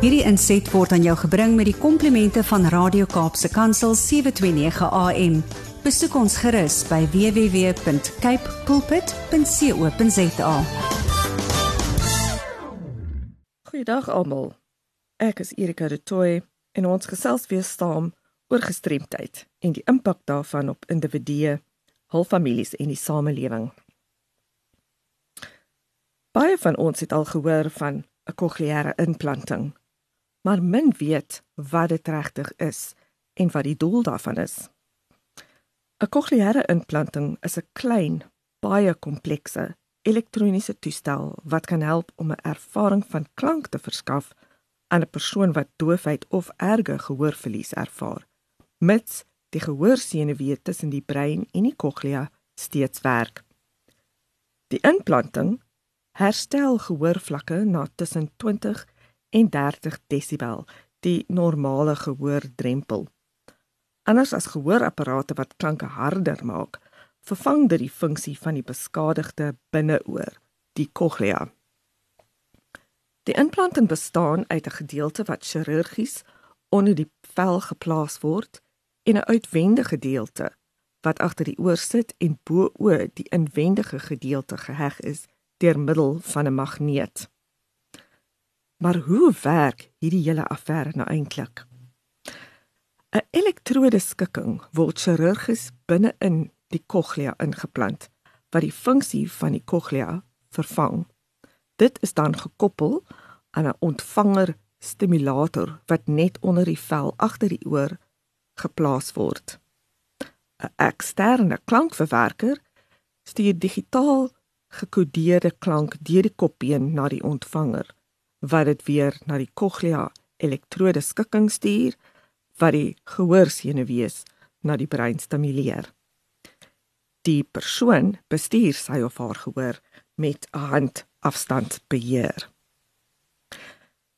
Hierdie inset word aan jou gebring met die komplimente van Radio Kaapse Kansel 729 AM. Besoek ons gerus by www.cape pulpit.co.za. Goeiedag almal. Ek is Erika de Tooy en ons gesels weer saam oor gestremdheid en die impak daarvan op individue, hul families en die samelewing. Baie van ons het al gehoor van 'n kokleaire implanting, maar min weet wat dit regtig is en wat die doel daarvan is. 'n Kokleaire implanting is 'n klein, baie komplekse elektroniese toestel wat kan help om 'n ervaring van klank te verskaf aan 'n persoon wat doofheid of erge gehoorverlies ervaar, mits die gehoorsenuwee tussen die brein en die koglea steeds werk. Die implanting herstel gehoorvlakke na tussen 20 en 30 desibel, die normale gehoordrempel. Anders as gehoorapparate wat klanke harder maak, vervang dit die funksie van die beskadigde binneoor, die cochlea. Die implanting bestaan uit 'n gedeelte wat chirurgies onder die vel geplaas word en 'n uitwendige gedeelte wat agter die oor sit en bo-oor die inwendige gedeelte geheg is deur middel van 'n magneet. Maar hoe werk hierdie hele affære nou eintlik? 'n Elektrode skikking word chirurgies binne-in die cochlea ingeplant wat die funksie van die cochlea vervang. Dit is dan gekoppel aan 'n ontvanger stimulator wat net onder die vel agter die oor geplaas word. 'n Eksterne klankverwerker stuur digitaal gekodeerde klank deur die kopbeen na die ontvanger wat dit weer na die cochlea elektrode skikking stuur wat die gehoorsenuwees na die brein stimuleer. Die persoon bestuur sy of haar gehoor met 'n handafstandbeheer.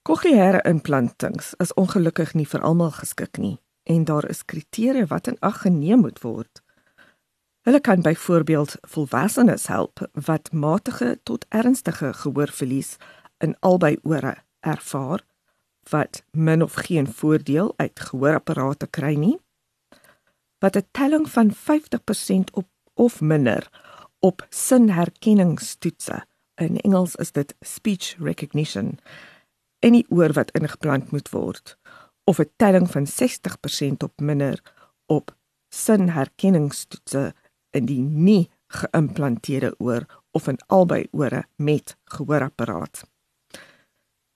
Cochleaire implantings is ongelukkig nie vir almal geskik nie en daar is kriteria wat in ag geneem moet word. Hulle kan byvoorbeeld volwassenes help wat matige tot ernstige gehoorverlies in albei ore ervaar wat min of geen voordeel uit gehoorapparate kry nie wat 'n telling van 50% op of minder op sinherkenningstoetse in Engels is dit speech recognition en die oor wat ingeplant moet word of 'n telling van 60% op minder op sinherkenningstoetse in die nie geïmplanteerde oor of in albei ore met gehoorapparaat.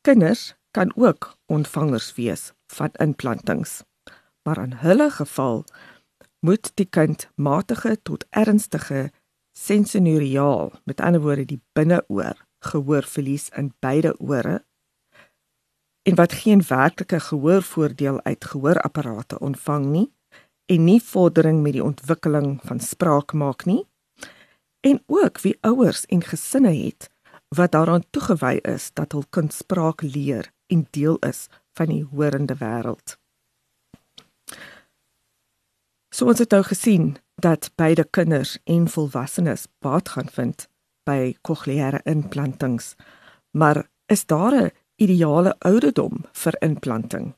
Kinders kan ook ontvangers wees van implantings. Maar in hulle geval moet die kind matige tot ernstige sensoriaal, met ander woorde die binneoor, gehoorverlies in beide ore en wat geen werklike gehoorvoordeel uit gehoorapparate ontvang nie en nie vordering met die ontwikkeling van spraak maak nie en ook wie ouers en gesinne het wat daaraan toegewy is dat hul kind spraak leer en deel is van die horende wêreld. So ons het nou gesien dat beide kinders en volwassenes baat gaan vind by kokleaire implantings. Maar is daar 'n ideale ouderdom vir implanting?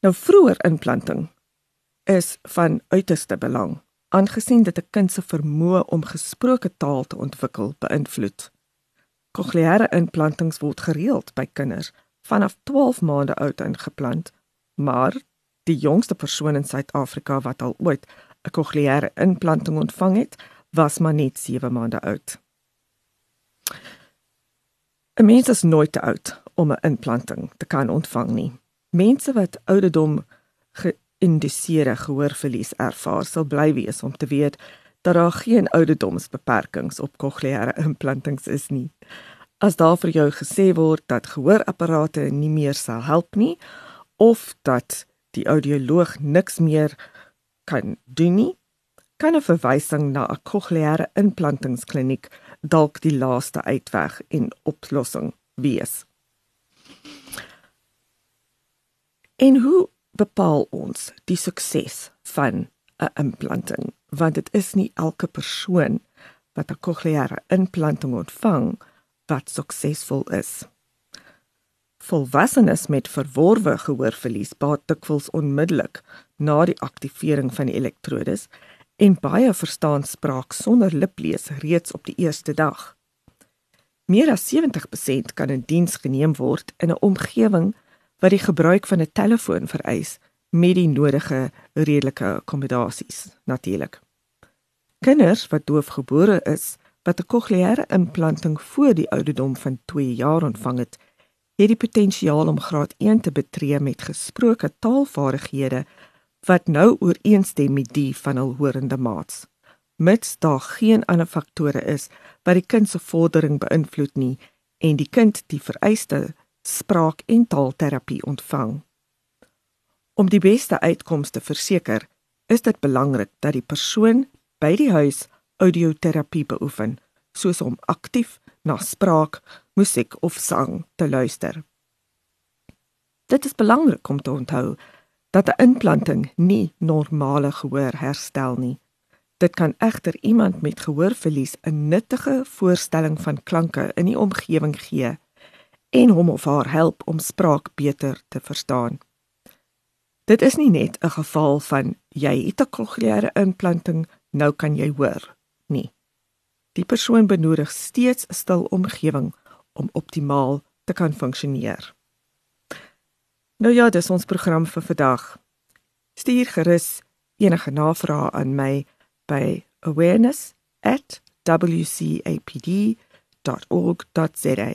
Nou vroeër implanting is van uiterste belang aangesien dit 'n kind se vermoë om gesproke taal te ontwikkel beïnvloed. Kokleaire implantings word gereeld by kinders vanaf 12 maande oud ingeplant, maar die jongste persoon in Suid-Afrika wat al ooit 'n kokleaire implanting ontvang het, was maar net 7 maande oud. 'n Mens is nooit te oud om 'n implanting te kan ontvang nie. Mense wat ouderdom geïnduseerde gehoorverlies ervaar, sal bly wees om te weet dat daar geen ouderdomsbeperkings op kokleaire implantings is nie. As daar vir jou gesê word dat gehoorapparate nie meer sal help nie of dat die audioloog niks meer kan doen nie, kan 'n verwysing na 'n kokleaire implantingskliniek dalk die laaste uitweg en oplossing wees. En hoe bepaal ons die sukses van 'n implanting want dit is nie elke persoon wat 'n kokleaire implanting ontvang wat suksesvol is. Volwassenes met verworwe gehoorverlies baat dikwels onmiddellik na die aktivering van die elektrodes en baie verstaan spraak sonder liplees reeds op die eerste dag. Meer as 70% kan in diens geneem word in 'n omgewing wat die gebruik van 'n telefoon vereis met die nodige redelike akkommodasies natuurlik. Kinders wat doofgebore is wat 'n kokleaire implanting voor die ouderdom van 2 jaar ontvang het, het die potensiaal om graad 1 te betree met gesproke taalvaardighede wat nou ooreenstem met die van hul horende maats. Mits daar geen ander faktore is wat die kind se vordering beïnvloed nie en die kind die vereiste spraak- en taalterapie ontvang. Om die beste uitkomste te verseker, is dit belangrik dat die persoon by die huis audioterapie beoefen, soos om aktief na spraak, musiek of sang te luister. Dit is belangrik om te onthou dat 'n implanting nie normale gehoor herstel nie. Dit kan egter iemand met gehoorverlies 'n nuttige voorstelling van klanke in die omgewing gee en hom of haar help om spraak beter te verstaan. Dit is nie net 'n geval van jy het 'n kokleaire implanting, nou kan jy hoor nie. Die persoon benodig steeds 'n stil omgewing om optimaal te kan funksioneer. Nou ja, dis ons program vir vandag. Stuur gerus enige navrae aan my by awareness@wcapd.org.za